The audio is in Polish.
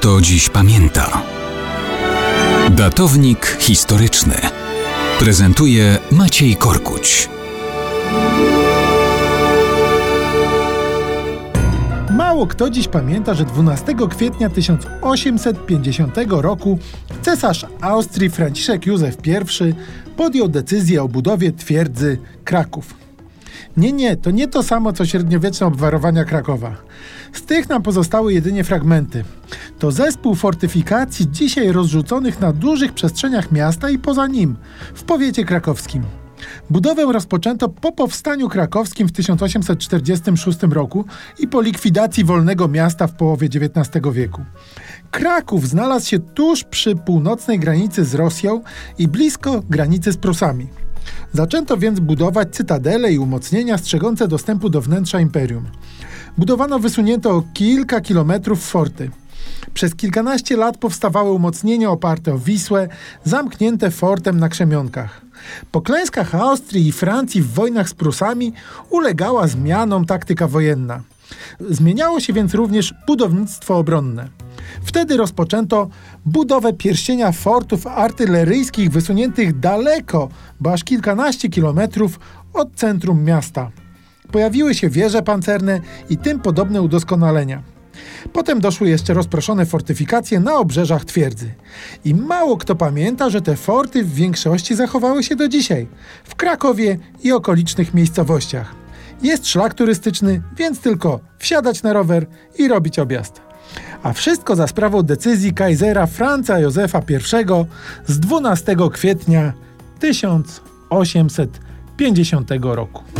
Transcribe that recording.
kto dziś pamięta. Datownik historyczny prezentuje Maciej Korkuć. Mało kto dziś pamięta, że 12 kwietnia 1850 roku cesarz Austrii Franciszek Józef I podjął decyzję o budowie twierdzy Kraków. Nie, nie, to nie to samo co średniowieczne obwarowania Krakowa. Z tych nam pozostały jedynie fragmenty. To zespół fortyfikacji dzisiaj rozrzuconych na dużych przestrzeniach miasta i poza nim, w powiecie krakowskim. Budowę rozpoczęto po powstaniu krakowskim w 1846 roku i po likwidacji wolnego miasta w połowie XIX wieku. Kraków znalazł się tuż przy północnej granicy z Rosją i blisko granicy z Prusami. Zaczęto więc budować cytadele i umocnienia strzegące dostępu do wnętrza imperium. Budowano wysunięto o kilka kilometrów forty. Przez kilkanaście lat powstawały umocnienia oparte o Wisłę, zamknięte fortem na krzemionkach. Po klęskach Austrii i Francji w wojnach z Prusami ulegała zmianom taktyka wojenna. Zmieniało się więc również budownictwo obronne. Wtedy rozpoczęto budowę pierścienia fortów artyleryjskich wysuniętych daleko, bo aż kilkanaście kilometrów od centrum miasta. Pojawiły się wieże pancerne i tym podobne udoskonalenia. Potem doszły jeszcze rozproszone fortyfikacje na obrzeżach twierdzy. I mało kto pamięta, że te forty w większości zachowały się do dzisiaj w Krakowie i okolicznych miejscowościach. Jest szlak turystyczny, więc tylko wsiadać na rower i robić objazd. A wszystko za sprawą decyzji Kaisera Franca Józefa I z 12 kwietnia 1850 roku.